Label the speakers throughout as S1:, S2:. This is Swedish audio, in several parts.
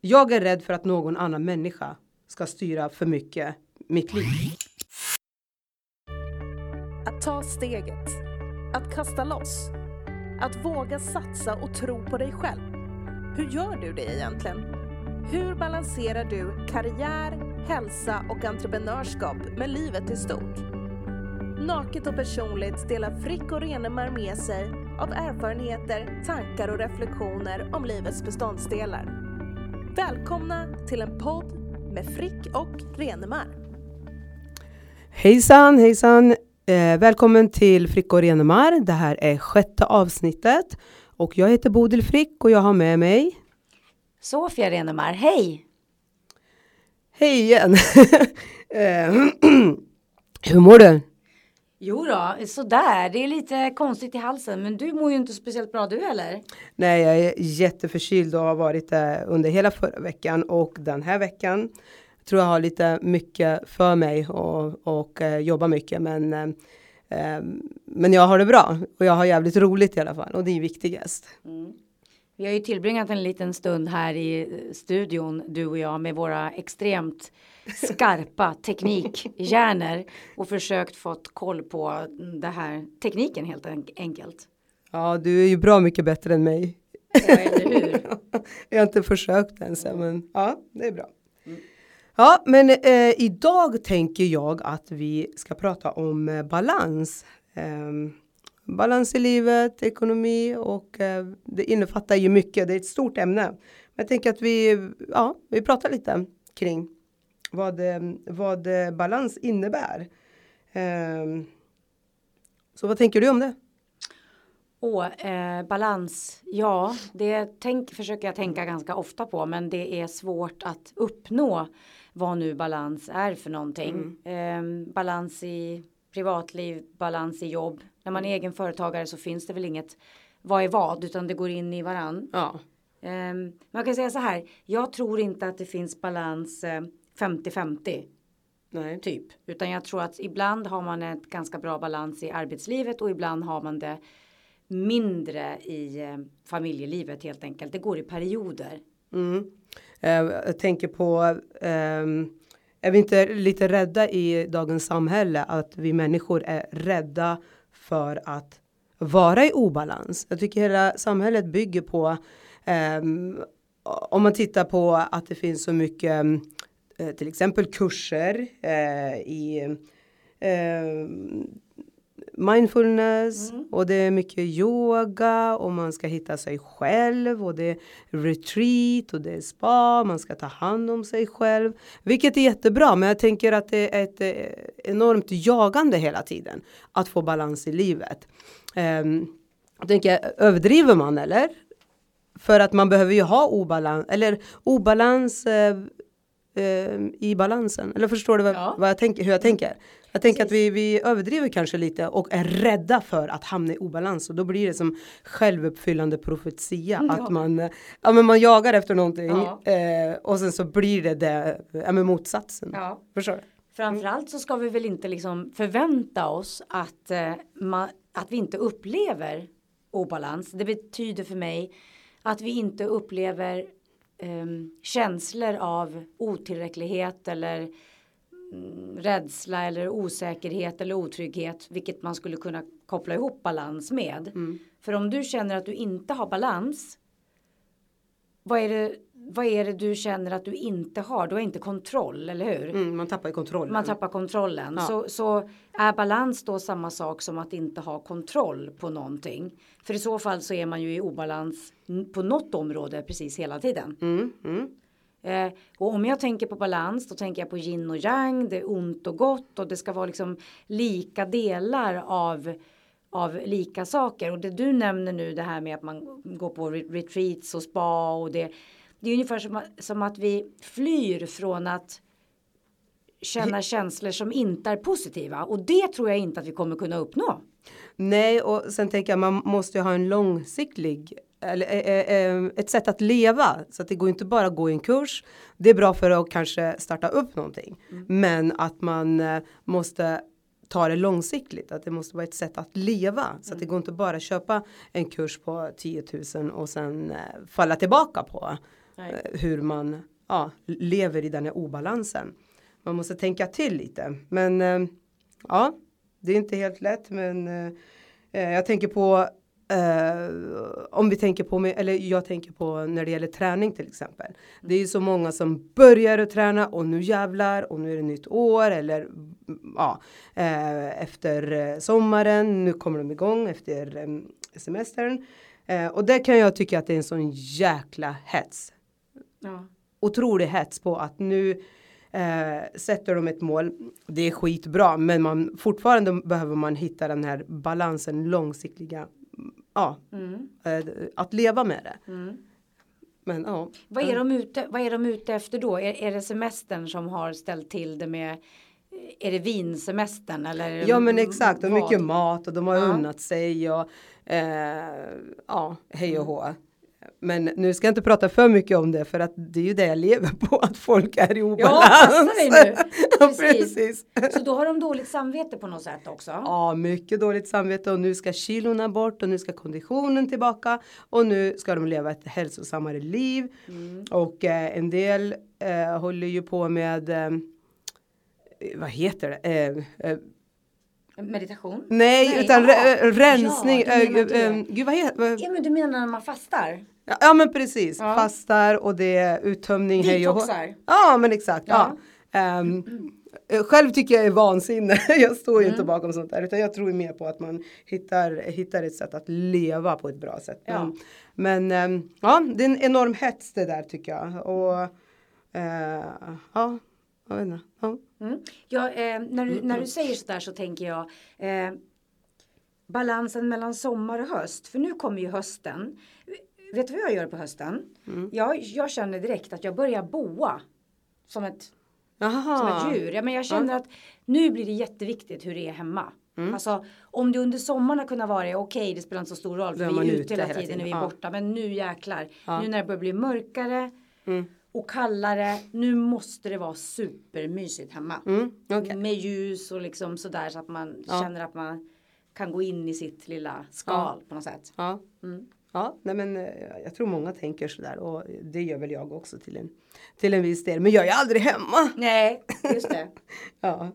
S1: Jag är rädd för att någon annan människa ska styra för mycket mitt liv.
S2: Att ta steget. Att kasta loss. Att våga satsa och tro på dig själv. Hur gör du det egentligen? Hur balanserar du karriär, hälsa och entreprenörskap med livet i stort? Naket och personligt delar Frick och Renemar med sig av erfarenheter, tankar och reflektioner om livets beståndsdelar. Välkomna till en podd med Frick och Renemar.
S1: Hejsan, hejsan! Eh, välkommen till Frick och Renemar. Det här är sjätte avsnittet. Och jag heter Bodil Frick och jag har med mig
S3: Sofia Renemar, hej!
S1: Hej igen! eh, hur mår du?
S3: Jo då, sådär. Det är lite konstigt i halsen, men du mår ju inte speciellt bra du heller.
S1: Nej, jag är jätteförkyld och har varit det under hela förra veckan och den här veckan. tror jag har lite mycket för mig och, och eh, jobbar mycket, men eh, eh, men jag har det bra och jag har jävligt roligt i alla fall och det är viktigast.
S3: Mm. Vi har ju tillbringat en liten stund här i studion, du och jag, med våra extremt skarpa teknikhjärnor och försökt fått koll på det här tekniken helt enkelt.
S1: Ja, du är ju bra mycket bättre än mig.
S3: Ja, eller hur?
S1: jag har inte försökt ens, men ja, det är bra. Mm. Ja, men eh, idag tänker jag att vi ska prata om eh, balans. Eh, balans i livet, ekonomi och eh, det innefattar ju mycket. Det är ett stort ämne. Men jag tänker att vi, ja, vi pratar lite kring vad, vad balans innebär. Um, så vad tänker du om det?
S3: Och, eh, balans, ja, det tänk, försöker jag tänka ganska ofta på, men det är svårt att uppnå vad nu balans är för någonting. Mm. Eh, balans i privatliv, balans i jobb. När man är egen företagare så finns det väl inget vad är vad, utan det går in i varann.
S1: Ja.
S3: Eh, man kan säga så här, jag tror inte att det finns balans eh, 50-50.
S1: Nej.
S3: Typ. Utan jag tror att ibland har man ett ganska bra balans i arbetslivet och ibland har man det mindre i eh, familjelivet helt enkelt. Det går i perioder.
S1: Mm. Eh, jag tänker på eh, är vi inte lite rädda i dagens samhälle att vi människor är rädda för att vara i obalans. Jag tycker hela samhället bygger på eh, om man tittar på att det finns så mycket Eh, till exempel kurser eh, i eh, mindfulness mm. och det är mycket yoga och man ska hitta sig själv och det är retreat och det är spa, man ska ta hand om sig själv. Vilket är jättebra men jag tänker att det är ett enormt jagande hela tiden att få balans i livet. Um, jag tänker, överdriver man eller? För att man behöver ju ha obalans, eller obalans eh, eh, i balansen. Eller förstår du vad, ja. vad jag tänker, hur jag tänker? Jag tänker Precis. att vi, vi överdriver kanske lite och är rädda för att hamna i obalans och då blir det som självuppfyllande profetia. Ja. Att man, ja, men man jagar efter någonting ja. eh, och sen så blir det, det ja, men motsatsen.
S3: Ja.
S1: Förstår du?
S3: Framförallt så ska vi väl inte liksom förvänta oss att, eh, man, att vi inte upplever obalans. Det betyder för mig att vi inte upplever um, känslor av otillräcklighet eller um, rädsla eller osäkerhet eller otrygghet, vilket man skulle kunna koppla ihop balans med. Mm. För om du känner att du inte har balans, vad är det vad är det du känner att du inte har? Du har inte kontroll, eller hur?
S1: Mm, man tappar kontrollen.
S3: Man tappar kontrollen. Ja. Så, så är balans då samma sak som att inte ha kontroll på någonting? För i så fall så är man ju i obalans på något område precis hela tiden.
S1: Mm, mm.
S3: Eh, och om jag tänker på balans då tänker jag på yin och yang, det är ont och gott och det ska vara liksom lika delar av av lika saker och det du nämner nu det här med att man går på retreats och spa och det det är ungefär som, som att vi flyr från att känna känslor som inte är positiva och det tror jag inte att vi kommer kunna uppnå.
S1: Nej, och sen tänker jag man måste ha en långsiktig eller, äh, ett sätt att leva så att det går inte bara att gå i en kurs. Det är bra för att kanske starta upp någonting, mm. men att man måste ta det långsiktigt, att det måste vara ett sätt att leva. Så att det mm. går inte bara att köpa en kurs på 10 000 och sen falla tillbaka på
S3: Nej.
S1: eh, hur man ja, lever i den här obalansen. Man måste tänka till lite. Men eh, ja, det är inte helt lätt. Men eh, eh, jag tänker på eh, om vi tänker på, eller jag tänker på när det gäller träning till exempel. Det är ju så många som börjar att träna och nu jävlar och nu är det nytt år eller mm, ja, eh, efter eh, sommaren, nu kommer de igång efter eh, semestern. Eh, och där kan jag tycka att det är en sån jäkla hets
S3: Ja.
S1: otrolig hets på att nu eh, sätter de ett mål. Det är skitbra, men man fortfarande behöver man hitta den här balansen långsiktiga. Ja,
S3: Mm.
S1: eh, att leva med det.
S3: Mm.
S1: Men ja.
S3: Vad, är de ute, vad är de ute efter då? Är, är det semestern som har ställt till det med är det vinsemestern eller?
S1: Ja men exakt, och mycket mat och de har
S3: Ja.
S1: unnat sig och eh, ja, hej och hå. Men nu ska jag inte prata för mycket om det för att det är ju det jag lever på, att folk är i
S3: Ja,
S1: obalans.
S3: passa dig nu.
S1: Ja,
S3: Precis.
S1: precis.
S3: Så då har de dåligt samvete på något sätt också?
S1: Ja, mycket dåligt samvete och nu ska kilorna bort och nu ska konditionen tillbaka och nu ska de leva ett hälsosammare liv.
S3: Mm.
S1: Och eh, en del eh, håller ju på med eh, vad heter det?
S3: Meditation?
S1: nej,
S3: Nej,
S1: utan re- rensning.
S3: Ja, det.
S1: eh, gud vad heter
S3: Ja men du menar när man fastar?
S1: ja, ja men precis,
S3: Ja.
S1: fastar och det är uttömning hej och.
S3: Detoxar?
S1: Ja men exakt. Ja.
S3: Ja.
S1: Eh, själv tycker jag är vansinne. Jag står ju
S3: Mm.
S1: inte bakom sånt där utan jag tror mer på att man hittar, hittar ett sätt att leva på ett bra sätt. Men, men ehm, ja, det är en enorm hets det där tycker jag. Och eh, ja, jag vet inte. Ja.
S3: Mm. Ja, eh, när, du, när du säger sådär så tänker jag eh, balansen mellan sommar och höst. För nu kommer ju hösten. Vet du vad jag gör på hösten?
S1: Mm.
S3: Jag, jag känner direkt att jag börjar boa. Som ett, som
S1: Jaha.
S3: ett djur. Ja, men jag känner att nu blir det jätteviktigt hur det är hemma.
S1: Mm.
S3: Alltså om det under sommaren har kunnat vara okej, det spelar inte så stor roll för vi är ute hela
S1: hela
S3: tiden när vi är.
S1: Ja.
S3: borta. Men nu jäklar.
S1: Ja.
S3: Nu när det börjar bli mörkare
S1: Mm.
S3: Och kallare. Nu måste det vara supermysigt hemma.
S1: Mm, okej.
S3: Med ljus och liksom sådär så att man
S1: Ja.
S3: känner att man kan gå in i sitt lilla skal på något sätt.
S1: Ja.
S3: Mm.
S1: Ja, nej men eh, jag tror många tänker sådär och det gör väl jag också till en, till en viss del. Men jag är aldrig hemma.
S3: Nej, just det.
S1: Ja.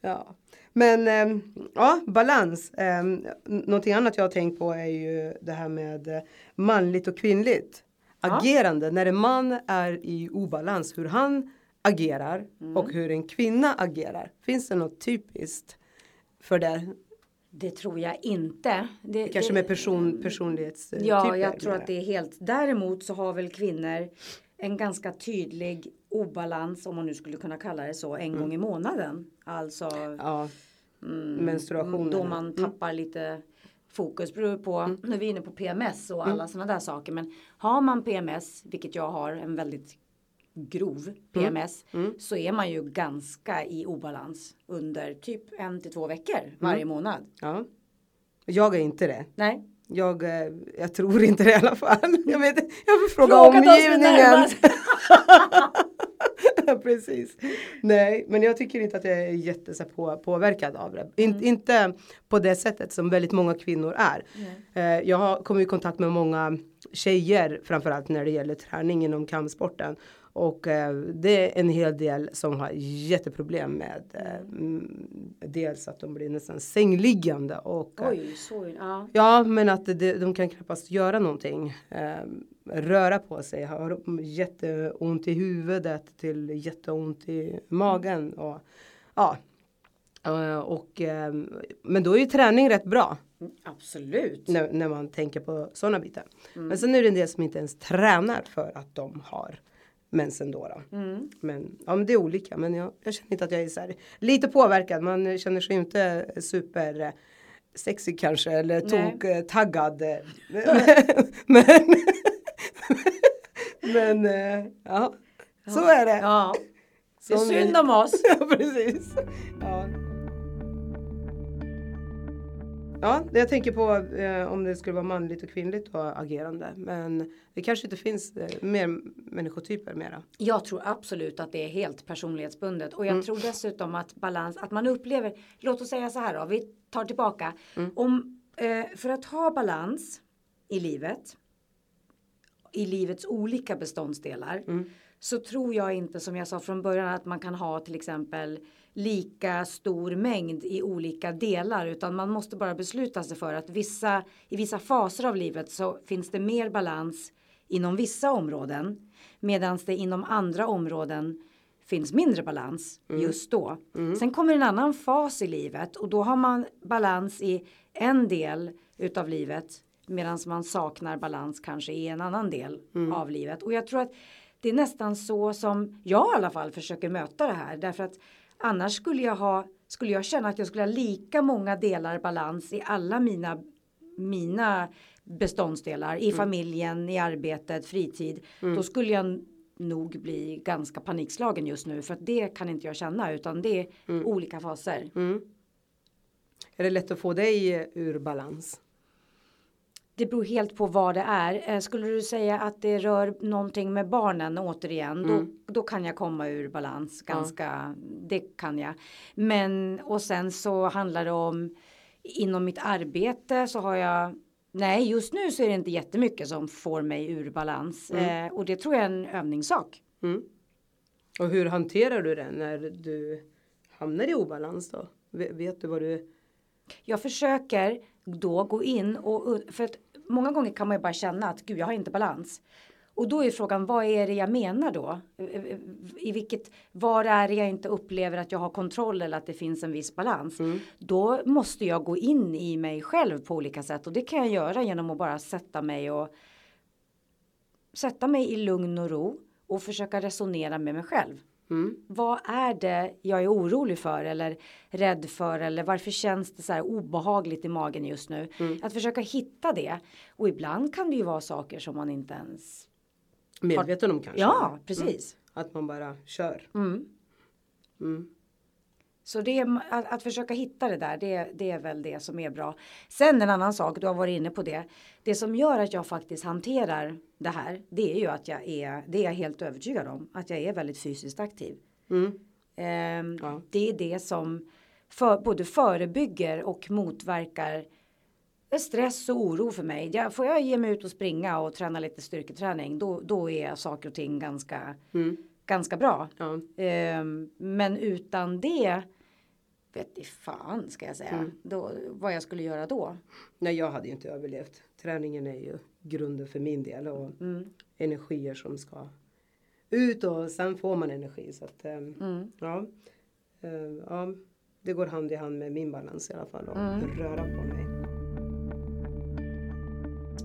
S1: ja. Men ehm, ja, balans. Um, någonting annat jag har tänkt på är ju det här med eh, manligt och kvinnligt. Agerande. När en man är i obalans, hur han agerar
S3: Mm.
S1: och hur en kvinna agerar. Finns det något typiskt för det?
S3: Det tror jag inte. Det,
S1: Kanske
S3: det-
S1: med person, personlighetstyper?
S3: Ja, jag tror att det är helt. Däremot så har väl kvinnor en ganska tydlig obalans, om man nu skulle kunna kalla det så, en gång i månaden. Alltså
S1: Ja,
S3: mm,
S1: menstruationen.
S3: Då man tappar lite fokus. Beror på, nu är vi inne på PMS och alla sådana där saker. Men har man PMS, vilket jag har, en väldigt grov PMS. Så är man ju ganska i obalans under typ en till två veckor varje månad.
S1: ja. Jag är inte det.
S3: Nej.
S1: Jag, eh, jag tror inte det i alla fall. Jag, vet, jag får fråga
S3: Fråga oss
S1: omgivningen. Precis. Nej, men jag tycker inte att jag är jätte på, påverkad av det. In, Inte på det sättet som väldigt många kvinnor är. Eh, jag har kommit i kontakt med många tjejer framförallt när det gäller träning inom kampsporten. Och eh, det är en hel del som har jätteproblem med eh, mm, dels att de blir nästan sängliggande och
S3: Oj, så ja.
S1: Ja, men att de kan knappast göra någonting. Eh, röra på sig, har jätteont i huvudet till jätteont i magen. Och, ja. Eh, och, eh, men då är ju träning rätt bra
S3: Absolut.
S1: när, när man tänker på sådana bitar. Men sen är det en del som inte ens tränar för att de har mensen då. då.
S3: Mm.
S1: Men, ja, men det är olika. Men jag, jag känner inte att jag är så här, lite påverkad. Man känner sig inte super eh, sexig kanske eller tok taggad. men men eh, ja, så är det.
S3: Ja. Det är synd om oss.
S1: ja, precis. Ja. Ja, jag tänker på eh, om det skulle vara manligt och kvinnligt och agerande. Men det kanske inte finns eh, mer människotyper mera.
S3: Jag tror absolut att det är helt personlighetsbundet och jag
S1: Mm.
S3: tror dessutom att balans, att man upplever, låt oss säga så här då, vi tar tillbaka.
S1: Mm.
S3: Om, eh, för att ha balans i livet, i livets olika beståndsdelar så tror jag inte som jag sa från början att man kan ha till exempel lika stor mängd i olika delar utan man måste bara besluta sig för att vissa i vissa faser av livet så finns det mer balans inom vissa områden medan det inom andra områden finns mindre balans just då. Sen kommer en annan fas i livet och då har man balans i en del utav livet medan man saknar balans kanske i en annan del av livet. Och jag tror att det är nästan så som jag i alla fall försöker möta det här därför att annars skulle jag ha skulle jag känna att jag skulle ha lika många delar balans i alla mina mina beståndsdelar i familjen, i arbetet, fritid. Då skulle jag nog bli ganska panikslagen just nu för att det kan inte jag känna utan det är olika faser.
S1: Är det lätt att få dig ur balans?
S3: Det beror helt på vad det är. Eh, Skulle du säga att det rör någonting med barnen återigen, då, då kan jag komma ur balans ganska, det kan jag. Men och sen så handlar det om inom mitt arbete så har jag Nej, just nu så är det inte jättemycket som får mig ur balans eh, och det tror jag är en övningssak.
S1: Och hur hanterar du det när du hamnar i obalans då? Ve- Vet du vad du...
S3: Jag försöker då gå in och för att många gånger kan man ju bara känna att gud jag har inte balans. Och då är frågan vad är det jag menar då? I vilket, var är det jag inte upplever att jag har kontroll eller att det finns en viss balans? Då måste jag gå in i mig själv på olika sätt och det kan jag göra genom att bara sätta mig och sätta mig i lugn och ro och försöka resonera med mig själv. Vad är det jag är orolig för eller rädd för eller varför känns det så här obehagligt i magen just nu? Att försöka hitta det. Och ibland kan det ju vara saker som man inte ens...
S1: Medveten om kanske?
S3: Ja, precis.
S1: Att man bara kör.
S3: Så det är, att, att försöka hitta det där, det, det är väl det som är bra. Sen en annan sak, du har varit inne på det. Det som gör att jag faktiskt hanterar det här, det är ju att jag är, det är jag helt övertygad om, att jag är väldigt fysiskt aktiv. Ehm,
S1: Ja.
S3: Det är det som för, både förebygger och motverkar stress och oro för mig. Jag, får jag ge mig ut och springa och träna lite styrketräning, då, då är saker och ting ganska, ganska bra.
S1: Ja.
S3: Ehm, men utan det vet i fan ska jag säga. Då, vad jag skulle göra då.
S1: Nej, jag hade ju inte överlevt. Träningen är ju grunden för min del och energier som ska ut och sen får man energi. Så att, ehm, ja, Ehm, ja, det går hand i hand med min balans i alla fall och röra på mig.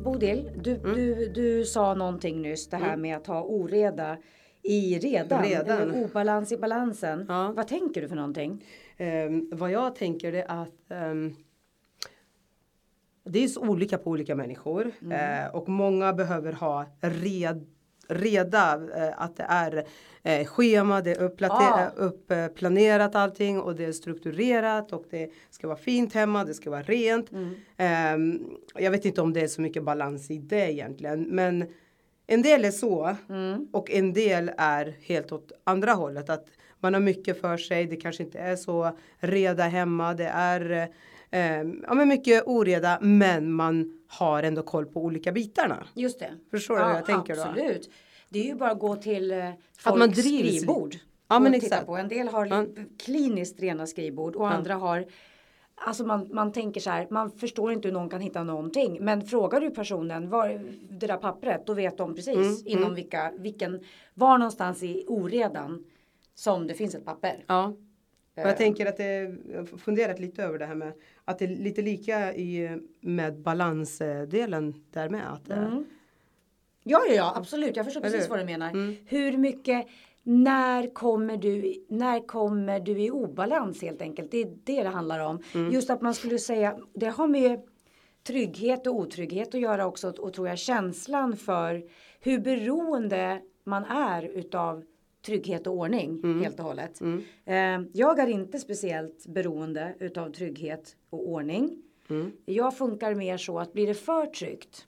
S3: Bodil, du,
S1: Mm.
S3: du, du sa någonting nyss det här med att ha oreda i redan.
S1: Redan.
S3: Eller obalans i balansen.
S1: Ja.
S3: Vad tänker du för någonting?
S1: Ehm, vad jag tänker är att ehm, det är så olika på olika människor eh, och många behöver ha red, reda eh, att det är eh, schema, det är upplate-
S3: Ah.
S1: uppplanerat allting och det är strukturerat och det ska vara fint hemma, det ska vara rent. Ehm, jag vet inte om det är så mycket balans i det egentligen men en del är så och en del är helt åt andra hållet. Att man har mycket för sig, det kanske inte är så reda hemma, det är eh, ja, men mycket oreda men man har ändå koll på olika bitarna.
S3: Just det.
S1: Förstår du hur jag tänker då?
S3: Absolut. Det är ju bara att gå till eh,
S1: Att
S3: folks
S1: man drivs-
S3: skrivbord.
S1: Ja,
S3: och
S1: men
S3: titta
S1: exakt.
S3: På. En del har
S1: Ja.
S3: kliniskt rena skrivbord och andra har Alltså man, man tänker så här, man förstår inte hur någon kan hitta någonting. Men frågar du personen var, det där pappret, då vet de precis
S1: Mm,
S3: inom vilka, vilken, var någonstans i oredan som det finns ett papper.
S1: Ja. Och
S3: Eh.
S1: jag tänker att det, jag har funderat lite över det här med att det är lite lika i, med balansdelen där med. Att, eh,
S3: Ja, ja, ja, absolut. Jag förstår precis vad du menar.
S1: Mm.
S3: Hur mycket, när kommer, du, när kommer du i obalans helt enkelt? Det är det det handlar om.
S1: Mm.
S3: Just att man skulle säga, det har med trygghet och otrygghet att göra också och tror jag känslan för hur beroende man är utav trygghet och ordning
S1: Mm.
S3: helt och hållet. Eh, jag är inte speciellt beroende utav trygghet och ordning.
S1: Mm.
S3: Jag funkar mer så att blir det för tryggt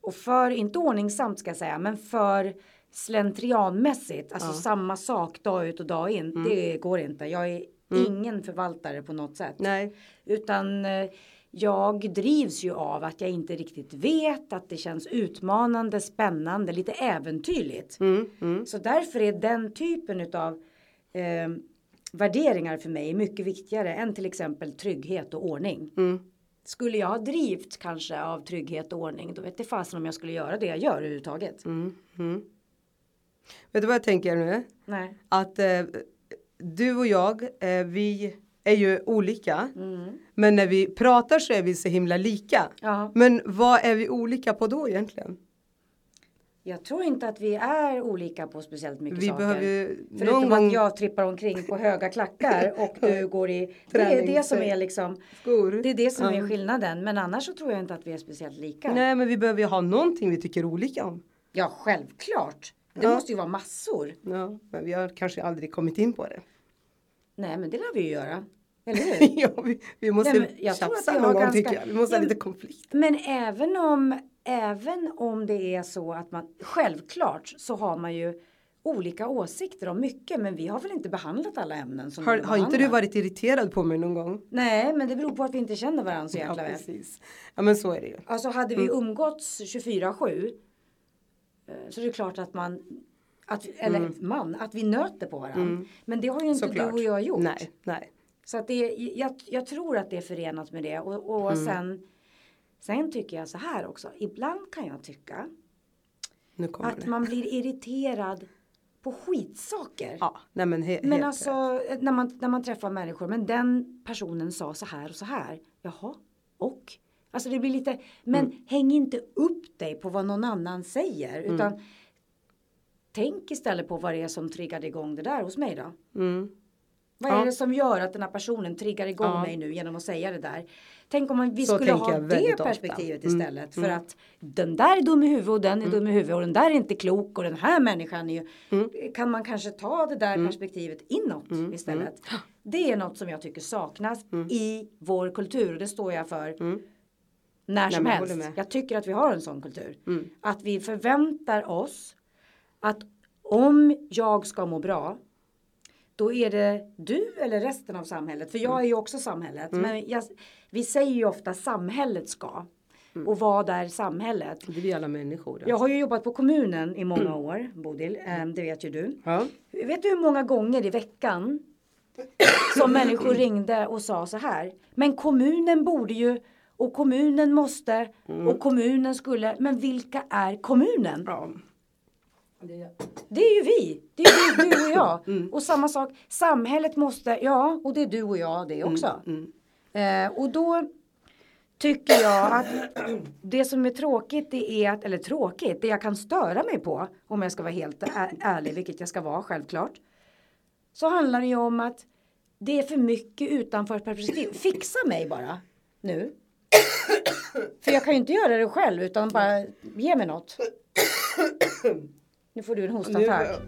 S3: och för, inte ordningsamt ska jag säga, men för slentrianmässigt, alltså samma sak dag ut och dag in. Det går inte. Jag är ingen förvaltare på något sätt.
S1: Nej.
S3: Utan eh, jag drivs ju av att jag inte riktigt vet, att det känns utmanande, spännande, lite äventyrligt.
S1: Mm, mm.
S3: Så därför är den typen utav eh, värderingar för mig mycket viktigare än till exempel trygghet och ordning.
S1: Mm.
S3: Skulle jag ha drivits kanske av trygghet och ordning, då vet det fasen om jag skulle göra det jag gör överhuvudtaget.
S1: Mm, mm. Vet du vad jag tänker nu?
S3: Nej.
S1: Att eh, du och jag, eh, vi är ju olika.
S3: Mm.
S1: Men när vi pratar så är vi så himla lika.
S3: Ja,
S1: Men vad är vi olika på då egentligen?
S3: jag tror inte att vi är olika på speciellt mycket
S1: Vi
S3: saker.
S1: behöver ju
S3: Förutom
S1: någon gång
S3: att jag trippar omkring på höga klackar och du går i... Det är det som är liksom...
S1: skor.
S3: Det är det som
S1: Ja.
S3: är skillnaden. Men annars så tror jag inte att vi är speciellt lika.
S1: Nej men vi behöver ju ha någonting vi tycker olika om.
S3: Ja, självklart. Det
S1: Ja.
S3: måste ju vara massor.
S1: Ja, men vi har kanske aldrig kommit in på det.
S3: Nej, men det lär vi ju göra. Eller hur?
S1: ja, vi, vi måste
S3: Nej, jag
S1: tjafsa någon gång
S3: ganska-
S1: tycker jag. Vi måste
S3: Ja,
S1: ha lite konflikt.
S3: Men även om, även om det är så att man, självklart så har man ju olika åsikter om mycket, men vi har väl inte behandlat alla ämnen som
S1: Har, har inte du varit irriterad på mig någon gång?
S3: Nej, men det beror på att vi inte känner varandra så
S1: Ja,
S3: jäkla väl.
S1: precis. Ja, men så är det ju.
S3: Alltså hade
S1: Mm.
S3: vi umgåtts 24-7 eh, så är det klart att man, att, eller man, att vi nöter på varandra. Men det har ju inte
S1: Mm. Såklart.
S3: du och jag gjort.
S1: Nej, nej.
S3: Så att det, jag, jag tror att det är förenat med det. Och, och
S1: Mm.
S3: sen, sen tycker jag så här också. Ibland kan jag tycka att
S1: det.
S3: man blir irriterad på skitsaker.
S1: Ja, nej men he,
S3: Men alltså när man, när man träffar människor. Men den personen sa så här och så här. Jaha, och? Alltså det blir lite, men
S1: Mm.
S3: häng inte upp dig på vad någon annan säger.
S1: Mm.
S3: Tänk istället på vad det är som triggade igång det där hos mig då.
S1: Mm.
S3: Vad
S1: Ja.
S3: är det som gör att den här personen triggar igång
S1: Ja.
S3: mig nu genom att säga det där? Tänk om man, vi
S1: Så
S3: skulle ha det
S1: väldigt ofta.
S3: perspektivet
S1: Mm.
S3: istället. För
S1: Mm.
S3: att den där är dum i huvudet och den är dum i huvudet och den där är inte klok och den här människan är ju.
S1: Mm.
S3: Kan man kanske ta det där perspektivet inåt
S1: Mm.
S3: istället. Det är något som jag tycker saknas i vår kultur och det står jag för.
S1: Mm.
S3: När som
S1: jag
S3: helst. Jag tycker att vi har en sån kultur.
S1: Mm.
S3: Att vi förväntar oss att om jag ska må bra då är det du eller resten av samhället. För jag är ju också samhället. Men jag, vi säger ju ofta samhället ska. Och vad är samhället?
S1: Det är vi alla människor.
S3: Jag har ju jobbat på kommunen i många år, Bodil. Eh, Det vet ju du.
S1: Ja.
S3: Vet du hur många gånger i veckan som människor ringde och sa så här. Men kommunen borde ju och kommunen måste och kommunen skulle. Men vilka är kommunen?
S1: Ja.
S3: Det är ju vi. Det är ju du och jag. Och samma sak. Samhället måste. Ja, och det är du och jag det också.
S1: Mm.
S3: Eh, och då tycker jag att det som är tråkigt det är att, eller tråkigt, det jag kan störa mig på om jag ska vara helt ärlig, vilket jag ska vara självklart. Så handlar det ju om att det är för mycket utanför perspektiv. Fixa mig bara nu. För jag kan ju inte göra det själv utan bara ge mig något. Nu får du en hostattack.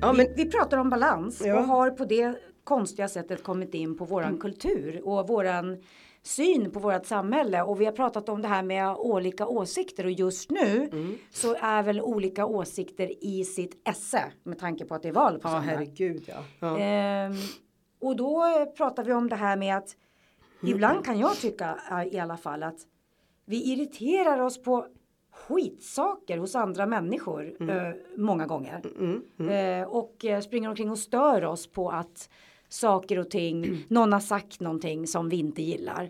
S1: Ja men
S3: Vi pratar om balans
S1: Ja.
S3: och har på det konstiga sättet kommit in på våran
S1: Mm.
S3: kultur och våran syn på vårt samhälle och vi har pratat om det här med olika åsikter och just nu
S1: Mm.
S3: så är väl olika åsikter i sitt esse med tanke på att det är val på
S1: Ja
S3: söndag.
S1: herregud ja. ja.
S3: Ehm, och då pratar vi om det här med att ibland kan jag tycka eh, i alla fall att vi irriterar oss på skitsaker hos andra människor eh, många gånger.
S1: Mm.
S3: Eh, och eh, springer omkring och stör oss på att saker och ting, någon har sagt någonting som vi inte gillar.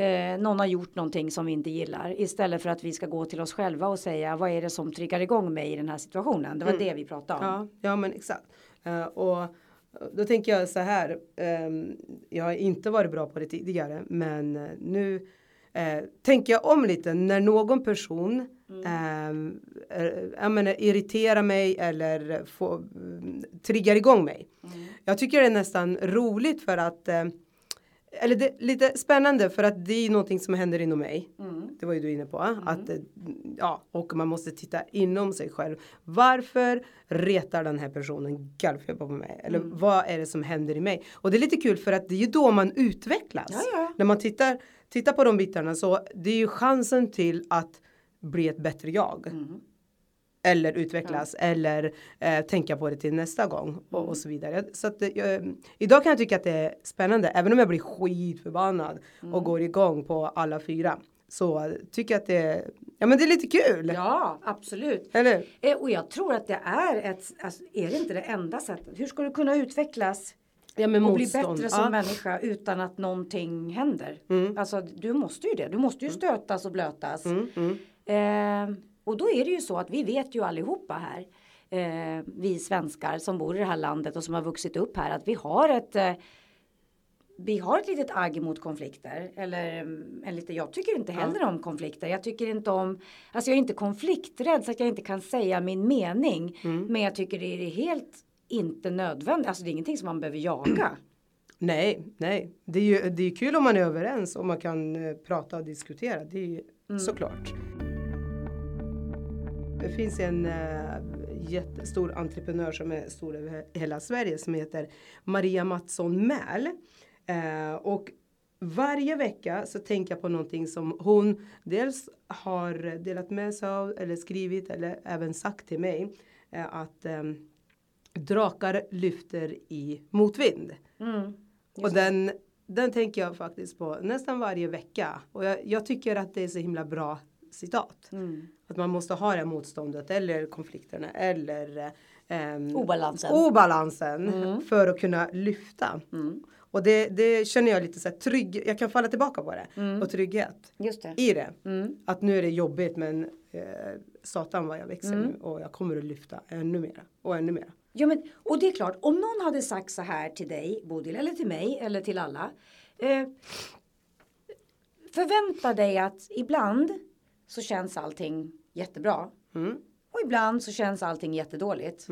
S3: Eh, någon har gjort någonting som vi inte gillar. Istället för att vi ska gå till oss själva och säga vad är det som triggar igång mig i den här situationen. Det var det vi pratade om.
S1: Ja, ja men exakt. Eh, och då tänker jag så här. ehm, jag har inte varit bra på det tidigare men eh, nu eh, tänker jag om lite när någon person ehm, eh, menar, irriterar mig eller får, mm, triggar igång mig. Jag tycker det är nästan roligt för att eh, eller det, lite spännande för att det är någonting som händer inom mig.
S3: Mm.
S1: Det var ju du inne på. Att, eh, ja, och man måste titta inom sig själv. Varför retar den här personen gallfeber på mig? Eller
S3: Mm.
S1: vad är det som händer i mig? Och det är lite kul för att det är ju då man utvecklas.
S3: Ja, ja.
S1: När man tittar, tittar på de bitarna så det är ju chansen till att bli ett bättre jag.
S3: Mm.
S1: eller utvecklas eller eh, tänka på det till nästa gång och, och så vidare. Så att, eh, idag kan jag tycka att det är spännande även om jag blir skitförbannad och går igång på alla fyra. Så tycker jag att det ja men det är lite kul.
S3: Ja, absolut.
S1: Eller?
S3: Eh, och jag tror att det är ett, alltså, är det inte det enda sättet? Hur ska du kunna utvecklas
S1: Ja,
S3: och bli
S1: motstånd.
S3: bättre som
S1: ja.
S3: människa utan att någonting händer?
S1: Mm.
S3: Alltså du måste ju det. Du måste ju stötas och blötas.
S1: Mm, mm.
S3: Eh, och då är det ju så att vi vet ju allihopa här, eh, vi svenskar som bor i det här landet och som har vuxit upp här, att vi har ett eh, vi har ett litet agg mot konflikter. Eller mm, en lite, jag tycker inte heller om konflikter. Jag tycker inte om, alltså jag är inte konflikträdd så att jag inte kan säga min mening. Men jag tycker det är helt inte nödvändigt. Alltså det är ingenting som man behöver jaga.
S1: Nej, nej. Det är ju det är kul om man är överens och man kan eh, prata och diskutera. Det är ju såklart. Det finns en eh, jättestor entreprenör som är stor över hela Sverige som heter Maria Mattsson Mäl. Eh, och varje vecka så tänker jag på någonting som hon dels har delat med sig av eller skrivit eller även sagt till mig. Eh, att eh, drakar lyfter i motvind. Och den, den tänker jag faktiskt på nästan varje vecka. Och jag, jag tycker att det är så himla bra citat. Att man måste ha det motståndet eller konflikterna eller ehm,
S3: Obalansen.
S1: obalansen för att kunna lyfta. Och det, det känner jag lite så här trygg, jag kan falla tillbaka på det. Och trygghet
S3: det.
S1: i det. Att nu är det jobbigt men eh, satan vad jag växer nu och jag kommer att lyfta ännu mera och ännu mera.
S3: Ja, men, och det är klart, om någon hade sagt så här till dig, Bodil, eller till mig, eller till alla. Eh, förvänta dig att ibland så känns allting jättebra.
S1: Mm.
S3: Och ibland så känns allting jättedåligt.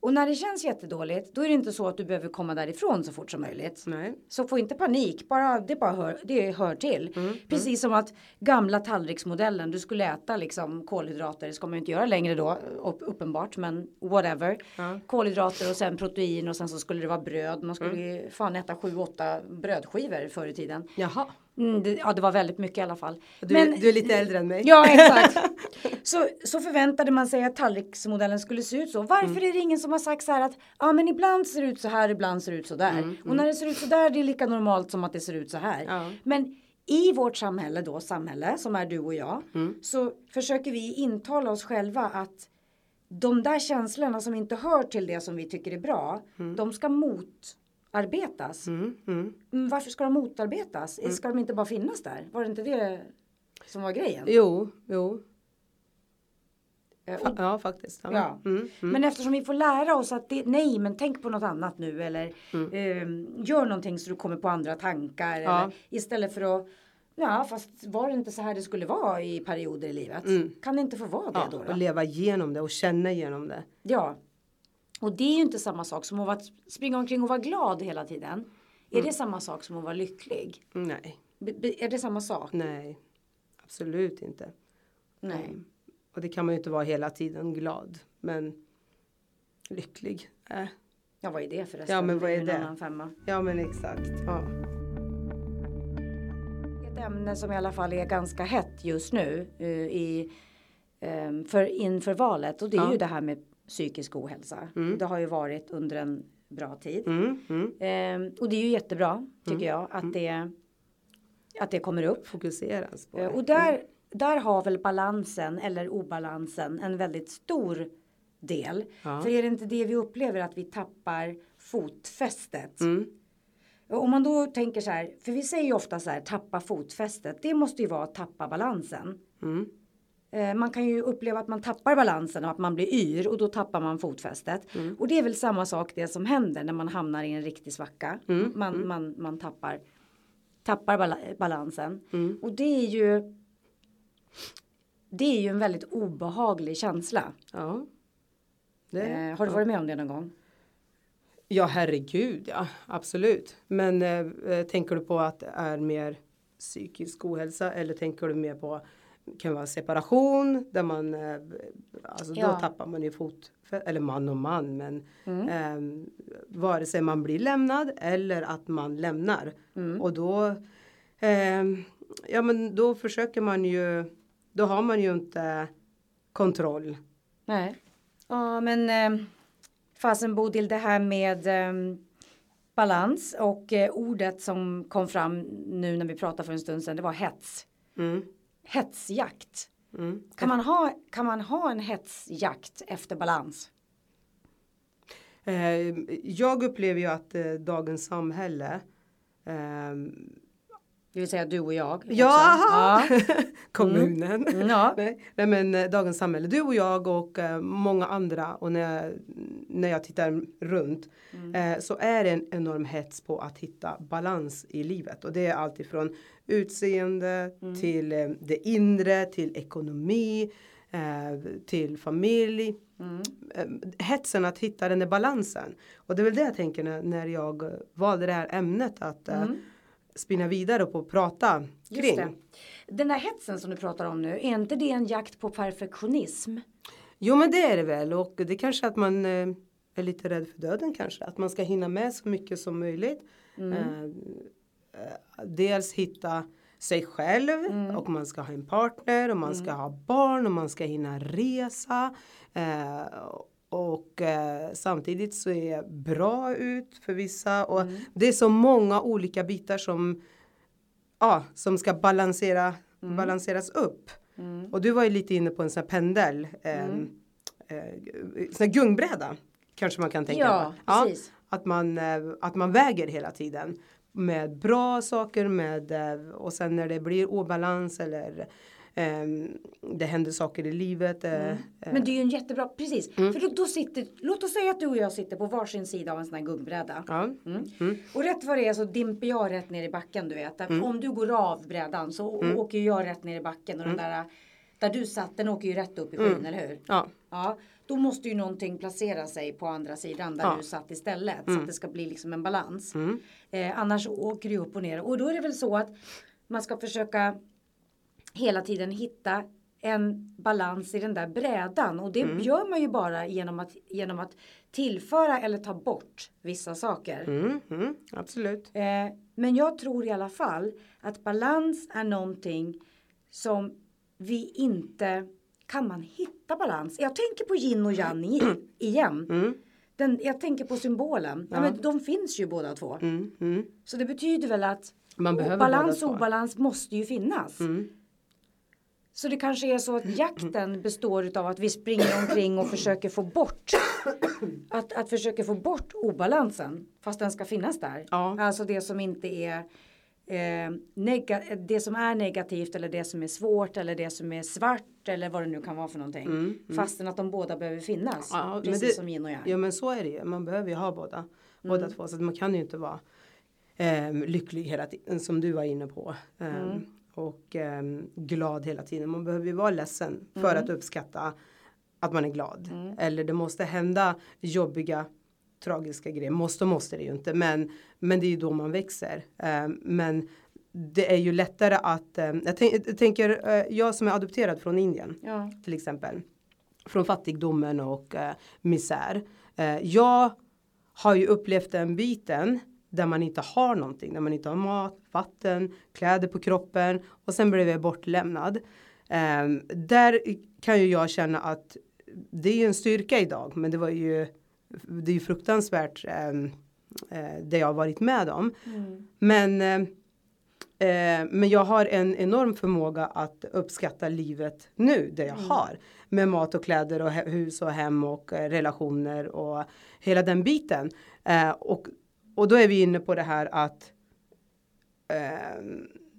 S3: Och när det känns jättedåligt, då är det inte så att du behöver komma därifrån så fort som möjligt.
S1: Nej.
S3: Så få inte panik, bara, det, bara hör, det hör till.
S1: Mm,
S3: Precis som att gamla tallriksmodellen, du skulle äta liksom kolhydrater, det ska man ju inte göra längre då, upp, uppenbart, men whatever.
S1: Ja.
S3: Kolhydrater och sen protein och sen så skulle det vara bröd. Man skulle
S1: Mm.
S3: fan äta sju, åtta brödskivor förr i tiden.
S1: Jaha.
S3: Mm, det, ja, det var väldigt mycket i alla fall.
S1: Du,
S3: Men-
S1: du är lite äldre än mig.
S3: Ja, exakt. Så, så förväntade man sig att tallriksmodellen skulle se ut så. Varför
S1: Mm.
S3: är det ingen som har sagt så här att ja, men ibland ser det ut så här, ibland ser det ut så där. Och när det ser ut så där, det är lika normalt som att det ser ut så här.
S1: Mm, Ja.
S3: Men i vårt samhälle då, samhälle som är du och jag,
S1: Mm.
S3: så försöker vi intala oss själva att de där känslorna som inte hör till det som vi tycker är bra, de ska motarbetas.
S1: Mm, mm.
S3: Mm, varför ska de motarbetas? Ska de inte bara finnas där? Var det inte det som var grejen?
S1: Jo, jo.
S3: Eh, och-
S1: Fa- ja, faktiskt. Ja.
S3: Ja.
S1: Mm, mm.
S3: Men eftersom vi får lära oss att det, nej men tänk på något annat nu eller
S1: Mm.
S3: ehm, gör någonting så du kommer på andra tankar.
S1: Ja.
S3: Eller, istället för att Ja fast var det inte så här det skulle vara i perioder i livet?
S1: Mm.
S3: Kan det inte få vara det
S1: ja,
S3: då?
S1: och
S3: då?
S1: leva igenom det och känna igenom det.
S3: Ja. Och det är ju inte samma sak som att springa omkring och vara glad hela tiden. Är
S1: Mm.
S3: det samma sak som att vara lycklig?
S1: Nej,
S3: be, är det samma sak?
S1: nej. Absolut inte.
S3: Nej.
S1: Och det kan man ju inte vara hela tiden glad. Men lycklig. Äh.
S3: Ja vad är det förresten?
S1: Ja, men vad är det?
S3: annan femma.
S1: Ja men exakt. Ja.
S3: Ett ämne som i alla fall är ganska hett just nu eh, i, ehm, för, inför valet och det är
S1: Ja.
S3: ju det här med psykisk ohälsa. Det har ju varit under en bra tid.
S1: Mm, mm.
S3: Ehm, och det är ju jättebra tycker jag att det, att det kommer upp.
S1: Fokuseras på
S3: Eh,
S1: det.
S3: Och där, där har väl balansen eller obalansen en väldigt stor del.
S1: Ja.
S3: För är det inte det vi upplever att vi tappar fotfästet.
S1: Mm.
S3: Om man då tänker så här, för vi säger ju ofta så här, tappa fotfästet. Det måste ju vara att tappa balansen.
S1: Mm.
S3: Eh, Man kan ju uppleva att man tappar balansen och att man blir yr och då tappar man fotfästet.
S1: Mm.
S3: Och det är väl samma sak det som händer när man hamnar i en riktig svacka.
S1: Mm.
S3: Man, man, man tappar, tappar bala balansen.
S1: Mm.
S3: Och det är ju det är ju en väldigt obehaglig känsla.
S1: Ja. Det,
S3: Eh, har du varit med om det någon gång?
S1: Ja herregud ja, absolut. Men eh, eh, tänker du på att det är mer psykisk ohälsa eller tänker du mer på kan vara separation där man eh, alltså
S3: Ja.
S1: då tappar man ju fot eller man och man men
S3: Mm.
S1: eh, vare sig man blir lämnad eller att man lämnar
S3: Mm.
S1: och då eh, ja men då försöker man ju då har man ju inte kontroll
S3: Nej. Ja, men eh, fasen Bodil, det här med eh, balans och eh, ordet som kom fram nu när vi pratade för en stund sedan, det var hets.
S1: Mm.
S3: Hetsjakt.
S1: Mm.
S3: Kan man, ha, kan man ha en hetsjakt efter balans?
S1: Eh, jag upplever ju att eh, dagens samhälle ehm,
S3: Det vill säga du och jag. också.
S1: Ja,
S3: ja.
S1: kommunen.
S3: Mm, ja.
S1: Nej, men eh, dagens samhälle, du och jag och eh, många andra och när jag, när jag tittar runt eh, så är det en enorm hets på att hitta balans i livet och det är allt ifrån utseende till eh, det inre, till ekonomi, eh, till familj. Eh, hetsen att hitta den där balansen och det är väl det jag tänker när, när jag valde det här ämnet att eh, spinna vidare på och prata kring.
S3: Den där hetsen som du pratar om nu, är inte det en jakt på perfektionism?
S1: Jo men det är det väl och det är kanske att man eh, är lite rädd för döden kanske. Att man ska hinna med så mycket som möjligt. Eh, eh, dels hitta sig själv och man ska ha en partner och man ska ha barn och man ska hinna resa. Eh, och eh, samtidigt så är bra ut för vissa och det är så många olika bitar som ja, som ska balansera, balanseras upp. Och du var ju lite inne på en sån här pendel. Eh, eh, sån här gungbräda. Kanske man kan tänka
S3: Ja,
S1: på.
S3: precis.
S1: att, man, eh, att man väger hela tiden. Med bra saker med, eh, och sen när det blir obalans eller ehm, det händer saker i livet. eh, eh,
S3: Men det är ju en jättebra, precis.
S1: Mm.
S3: För då, då sitter, låt oss säga att du och jag sitter på varsin sida av en sån här gungbräda.
S1: ja.
S3: Mm. Och rätt vad det är så dimper jag rätt ner i backen du vet.
S1: Mm.
S3: Om du går av brädan så åker ju jag rätt ner i backen och den där där du satt den åker ju rätt upp i skyn,
S1: Mm.
S3: eller hur?
S1: Ja.
S3: Ja, då måste ju någonting placera sig på andra sidan där
S1: Ja.
S3: du satt istället så att det ska bli liksom en balans.
S1: Mm.
S3: Eh, annars åker du upp och ner och då är det väl så att man ska försöka hela tiden hitta en balans i den där brädan och det
S1: Mm.
S3: gör man ju bara genom att, genom att tillföra eller ta bort vissa saker.
S1: Mm, mm, absolut.
S3: Eh, men jag tror i alla fall att balans är någonting som vi inte kan man hitta balans. Jag tänker på yin och yang igen.
S1: Mm,
S3: Den, jag tänker på symbolen. Ja. men de finns ju båda två.
S1: mm, mm.
S3: Så det betyder väl att
S1: Man
S3: balans och obalans måste ju finnas.
S1: Mm.
S3: Så det kanske är så att jakten består av att vi springer omkring och försöker få bort att, att försöka få bort obalansen fast den ska finnas där.
S1: Ja.
S3: Alltså det som inte är eh, det som är negativt eller det som är svårt eller det som är svart eller vad det nu kan vara för någonting. Fastän att de båda behöver finnas.
S1: Mm, Ja,
S3: precis
S1: det-
S3: som yin och yang.
S1: Ja men så är det ju. Man behöver ju ha båda. Båda två. Så att man kan ju inte vara ehm, lycklig hela tiden som du var inne på. Ehm, Och ehm, glad hela tiden. Man behöver ju vara ledsen för att uppskatta att man är glad. Eller det måste hända jobbiga tragiska grejer. Måste måste det ju inte. Men, men det är ju då man växer. Ehm, men det är ju lättare att, ehm, jag, tänk, jag tänker, eh, jag som är adopterad från Indien
S3: Ja.
S1: till exempel. Från fattigdomen och eh, misär. Eh, jag har ju upplevt den biten där man inte har någonting, där man inte har mat, vatten, kläder på kroppen och sen blev jag bortlämnad. Eh, där kan ju jag känna att det är ju en styrka idag, men det var ju det är ju fruktansvärt eh, eh, det jag har varit med om. Men eh, men jag har en enorm förmåga att uppskatta livet nu, det jag har. Med mat och kläder och hus och hem och eh, relationer och hela den biten. Eh, och, och då är vi inne på det här att eh,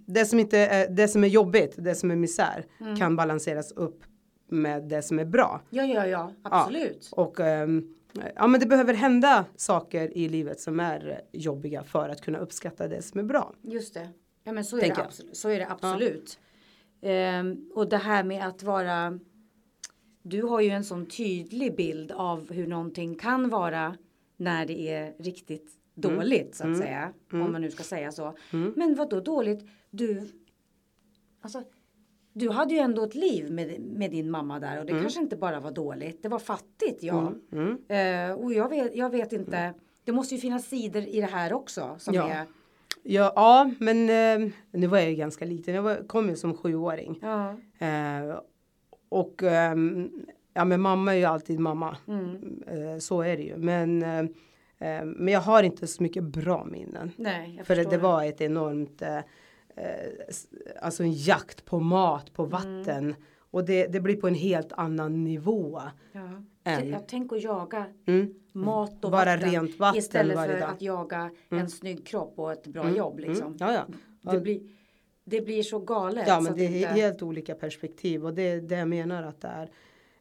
S1: det, som inte är, det som är jobbigt, det som är misär, kan balanseras upp med det som är bra.
S3: ja, ja, ja, absolut.
S1: Och ehm, ja, men det behöver hända saker i livet som är eh, jobbiga för att kunna uppskatta det som är bra.
S3: Just det. Ja men så är, det absolut. så är det absolut. Ehm, och det här med att vara Du har ju en sån tydlig bild av hur någonting kan vara när det är riktigt dåligt så att säga. Om man nu ska säga så. Men vad då dåligt? Du Alltså du hade ju ändå ett liv med, med din mamma där och det kanske inte bara var dåligt. Det var fattigt ja. Eh, och jag vet, jag vet inte. Det måste ju finnas sidor i det här också som
S1: Ja.
S3: är
S1: Ja, ja men eh, nu var jag ju ganska liten. Jag var, kom ju som sjuåring.
S3: Ja.
S1: Eh, och ehm, ja men mamma är ju alltid mamma.
S3: Mm.
S1: Eh, så är det ju. Men, eh, eh, men jag har inte så mycket bra minnen.
S3: Nej, jag
S1: För det, det var ett enormt, eh, eh, alltså en jakt på mat, på
S3: Mm.
S1: vatten. Och det, det blir på en helt annan nivå.
S3: Ja.
S1: Än-
S3: Jag tänker att jaga
S1: Mm.
S3: mat och
S1: Bara
S3: vatten
S1: rent vatten
S3: istället för
S1: dag.
S3: att jaga en snygg kropp och ett bra jobb liksom.
S1: Mm. Ja, ja.
S3: Det, blir, det blir så galet.
S1: Ja, men det är
S3: inte...
S1: helt olika perspektiv och det är det jag menar att det är.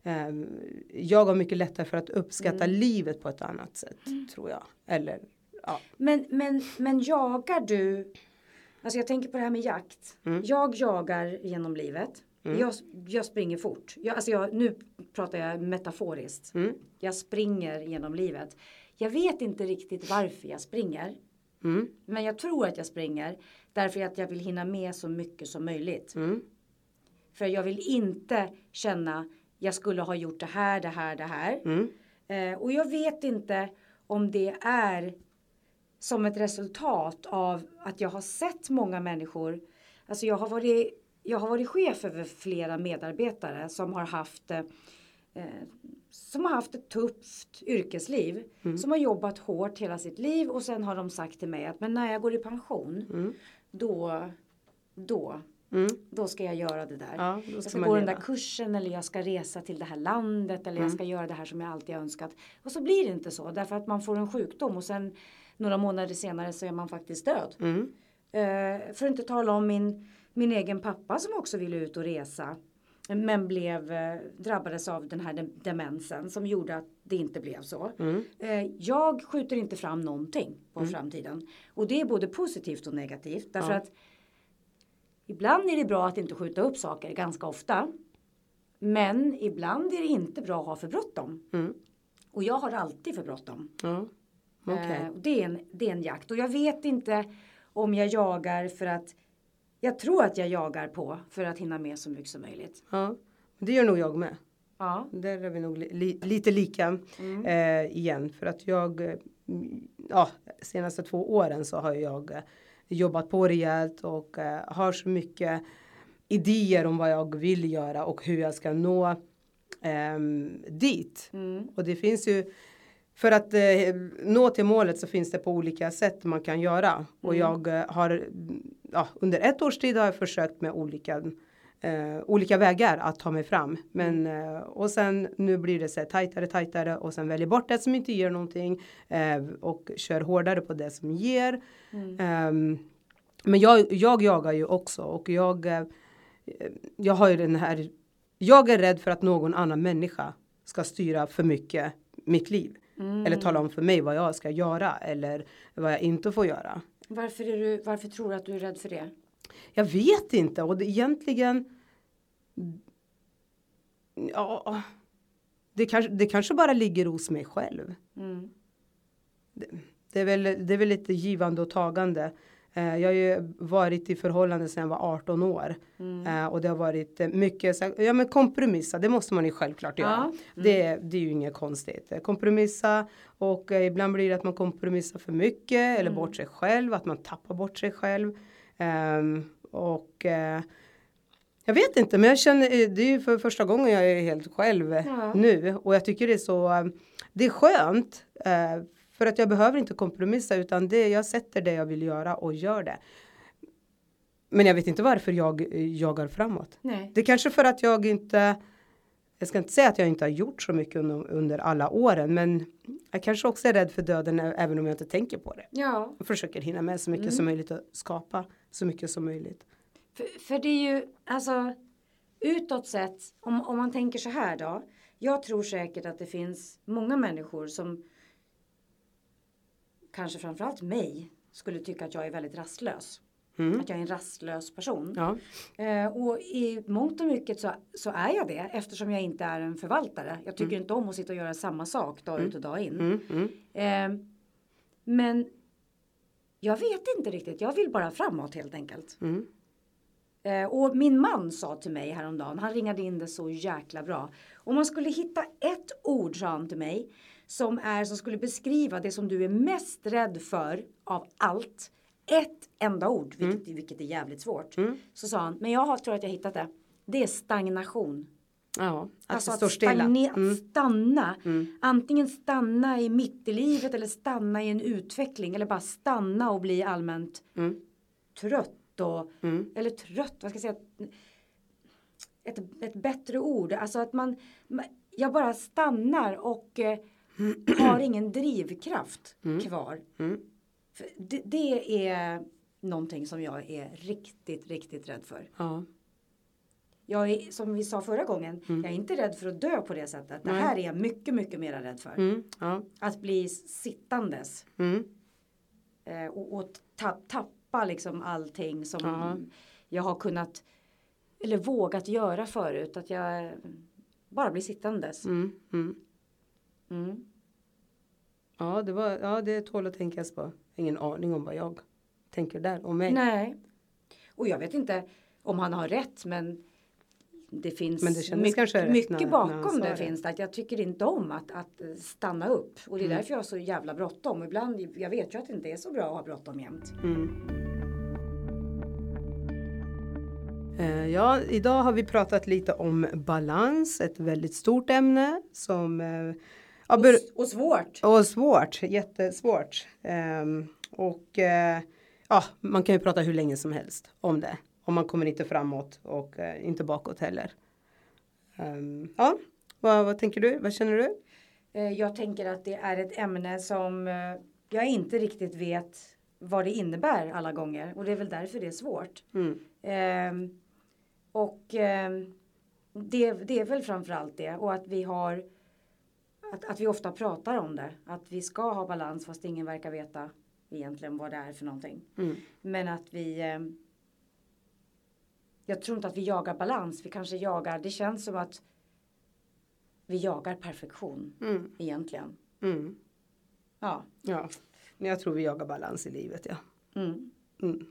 S1: ehm, jag har mycket lättare för att uppskatta
S3: Mm.
S1: livet på ett annat sätt tror jag. Eller ja.
S3: Men, men, men jagar du? Alltså jag tänker på det här med jakt.
S1: Mm.
S3: Jag jagar genom livet. Jag, jag springer fort. Jag, alltså jag, nu pratar jag metaforiskt.
S1: Mm.
S3: Jag springer genom livet. Jag vet inte riktigt varför jag springer.
S1: Mm.
S3: Men jag tror att jag springer därför att jag vill hinna med så mycket som möjligt.
S1: Mm.
S3: För jag vill inte känna jag skulle ha gjort det här, det här, det här.
S1: Mm.
S3: Eh, och jag vet inte om det är som ett resultat av att jag har sett många människor. Alltså jag har varit, jag har varit chef över flera medarbetare som har haft eh, som har haft ett tufft yrkesliv. Som har jobbat hårt hela sitt liv och sen har de sagt till mig att men när jag går i pension då, då,
S1: Mm.
S3: då ska jag göra det där.
S1: Ja, då
S3: jag
S1: ska
S3: ska gå den
S1: leva.
S3: där kursen eller jag ska resa till det här landet eller
S1: Mm.
S3: jag ska göra det här som jag alltid har önskat. Och så blir det inte så därför att man får en sjukdom och sen några månader senare så är man faktiskt död.
S1: Mm.
S3: Eh, för att inte tala om min, min egen pappa som också ville ut och resa. Men blev, eh, drabbades av den här de- demensen som gjorde att det inte blev så.
S1: Mm.
S3: Eh, jag skjuter inte fram någonting på framtiden. Och det är både positivt och negativt. Därför
S1: Ja.
S3: att ibland är det bra att inte skjuta upp saker, ganska ofta. Men ibland är det inte bra att ha för bråttom.
S1: Mm.
S3: Och jag har alltid för bråttom.
S1: Ja. Okej.
S3: Eh, det, är en, det är en jakt. Och jag vet inte om jag jagar för att jag tror att jag jagar på för att hinna med så mycket som möjligt.
S1: Ja. Det gör nog jag med.
S3: Ja.
S1: Där är vi nog li, li, lite lika
S3: Mm.
S1: eh, igen. För att jag, eh, mm, ja, senaste två åren så har jag eh, jobbat på rejält och eh, har så mycket idéer om vad jag vill göra och hur jag ska nå ehm, dit.
S3: Mm.
S1: Och det finns ju för att eh, nå till målet så finns det på olika sätt man kan göra. Och
S3: Mm.
S1: jag eh, har ja, under ett års tid har jag försökt med olika eh, olika vägar att ta mig fram. Men
S3: Mm.
S1: eh, och sen nu blir det så här tajtare, tajtare och sen väljer bort det som inte ger någonting eh, och kör hårdare på det som ger.
S3: Mm.
S1: Ehm, men jag, jag jagar ju också och jag, eh, jag har ju den här, jag är rädd för att någon annan människa ska styra för mycket mitt liv.
S3: Mm.
S1: Eller tala om för mig vad jag ska göra eller vad jag inte får göra.
S3: Varför, är du, varför tror du att du är rädd för det?
S1: Jag vet inte och det, egentligen. Ja. Det kanske, det kanske bara ligger hos mig själv.
S3: Mm.
S1: Det är väl, det är väl lite givande och tagande. Eh, jag har ju varit i förhållande sedan jag var 18 år.
S3: Mm.
S1: Eh, och det har varit eh, mycket, ja men kompromissa, det måste man ju självklart göra.
S3: Ja. Mm.
S1: Det, det är ju inget konstigt. Kompromissa och ibland blir det att man kompromissar för mycket
S3: Mm.
S1: eller bort sig själv, att man tappar bort sig själv. Ehm, och eh, jag vet inte, men jag känner, det är ju för första gången jag är helt själv
S3: Ja.
S1: nu och jag tycker det är så, det är skönt. eh, För att jag behöver inte kompromissa utan det, jag sätter det jag vill göra och gör det. Men jag vet inte varför jag eh, jagar framåt.
S3: Nej.
S1: Det är kanske för att jag inte jag ska inte säga att jag inte har gjort så mycket under, under alla åren men jag kanske också är rädd för döden även om jag inte tänker på det.
S3: Ja,
S1: Jag försöker hinna med så mycket som möjligt och skapa så mycket som möjligt.
S3: för, för det är ju alltså utåt sett om, om man tänker så här då. Jag tror säkert att det finns många människor som kanske framförallt mig skulle tycka att jag är väldigt rastlös.
S1: Mm.
S3: Att jag är en rastlös person.
S1: Ja.
S3: Eh, och i mångt och mycket så, så är jag det eftersom jag inte är en förvaltare. Jag tycker inte om att sitta och göra samma sak dag ut och dag in.
S1: Mm, mm,
S3: Eh, men jag vet inte riktigt. Jag vill bara framåt helt enkelt.
S1: mm,
S3: Eh, och min man sa till mig häromdagen, han ringade in det så jäkla bra. Om man skulle hitta ett ord, sa han till mig, som, är, som skulle beskriva det som du är mest rädd för av allt. Ett enda ord, vilket, vilket är jävligt svårt.
S1: Mm.
S3: Så sa han, men jag har, tror att jag hittat det. Det är stagnation.
S1: Ja, att
S3: Alltså att,
S1: stilla. Mm.
S3: att stanna.
S1: Mm.
S3: Antingen stanna i mitt i livet eller stanna i en utveckling eller bara stanna och bli allmänt
S1: Mm.
S3: trött och
S1: Mm.
S3: eller trött, vad ska jag säga? Ett, ett bättre ord, alltså att man, man jag bara stannar och eh, har ingen drivkraft kvar.
S1: Mm.
S3: Det, det är någonting som jag är riktigt, riktigt rädd för.
S1: Ja.
S3: Jag är, som vi sa förra gången, jag är inte rädd för att dö på det sättet. Det
S1: Nej.
S3: här är jag mycket, mycket mer rädd för.
S1: Mm. Ja.
S3: Att bli sittandes
S1: Mm.
S3: eh, och, och ta, tappa liksom allting som
S1: Ja.
S3: jag har kunnat eller vågat göra förut. Att jag bara blir sittandes.
S1: Mm. Mm.
S3: Mm.
S1: Ja, det var, ja, det tål att tänkas på. Ingen aning om vad jag tänker där om mig.
S3: Nej. Och jag vet inte om han har rätt men det finns
S1: Men det
S3: mycket,
S1: rätt
S3: mycket
S1: när- när
S3: bakom
S1: sa
S3: det, finns det. Att jag tycker inte om att, att stanna upp. Och det är
S1: Mm.
S3: därför jag har så jävla bråttom. Ibland, jag vet ju att det inte är så bra att ha bråttom jämt.
S1: Mm. Eh, Ja, idag har vi pratat lite om balans, ett väldigt stort ämne som eh, ja,
S3: Och, och svårt.
S1: och svårt, jättesvårt. Ehm, och eh, ja, man kan ju prata hur länge som helst om det. Och man kommer inte framåt och eh, inte bakåt heller. Ehm, ja, vad, vad tänker du? Vad känner du?
S3: Eh, Jag tänker att det är ett ämne som jag inte riktigt vet vad det innebär alla gånger. Och det är väl därför det är svårt.
S1: Mm.
S3: Ehm, och det, det är väl framförallt det. Och att vi har att, att vi ofta pratar om det. Att vi ska ha balans fast ingen verkar veta egentligen vad det är för någonting.
S1: Mm.
S3: Men att vi ehm, Jag tror inte att vi jagar balans. Vi kanske jagar, det känns som att vi jagar perfektion
S1: Mm.
S3: egentligen.
S1: Mm.
S3: Ja.
S1: Ja, men jag tror vi jagar balans i livet, ja.
S3: Mm.
S1: Mm.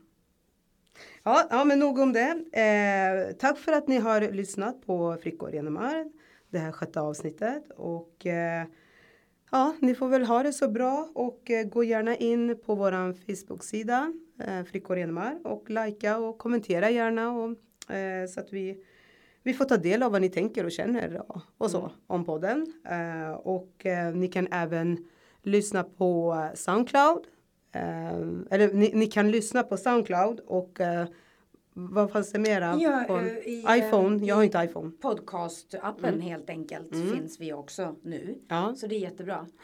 S1: Ja, ja, men nog om det. Eh, tack för att ni har lyssnat på Flickor genom arv. Det här sjätte avsnittet. Och eh, ja, ni får väl ha det så bra. Och eh, gå gärna in på våran Facebook-sida. Eh, Flickor genom arv. Och likea och kommentera gärna. Och, så att vi, vi får ta del av vad ni tänker och känner och, så om podden. Och ni kan även lyssna på Soundcloud. Eller ni, ni kan lyssna på Soundcloud och vad fanns det mera?
S3: Ja, eh, i, eh,
S1: iPhone. Jag har inte iPhone.
S3: Podcast-appen helt enkelt
S1: Mm.
S3: finns vi också nu.
S1: Ja.
S3: Så det är jättebra.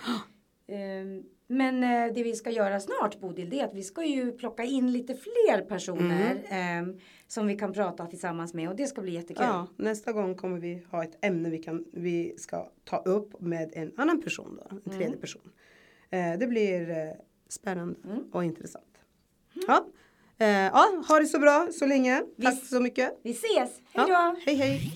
S3: Ehm, Men eh, det vi ska göra snart Bodil, det är att vi ska ju plocka in lite fler personer ehm, som vi kan prata tillsammans med och det ska bli jättekul.
S1: ja, nästa gång kommer vi ha ett ämne vi, kan, vi ska ta upp med en annan person då, en tredje person. Eh, det blir spännande
S3: Mm.
S1: och intressant. Ja. Eh, ja, ha det så bra så länge.
S3: Vi-
S1: Tack så mycket.
S3: Vi ses, hej då!
S1: Ja, hej hej.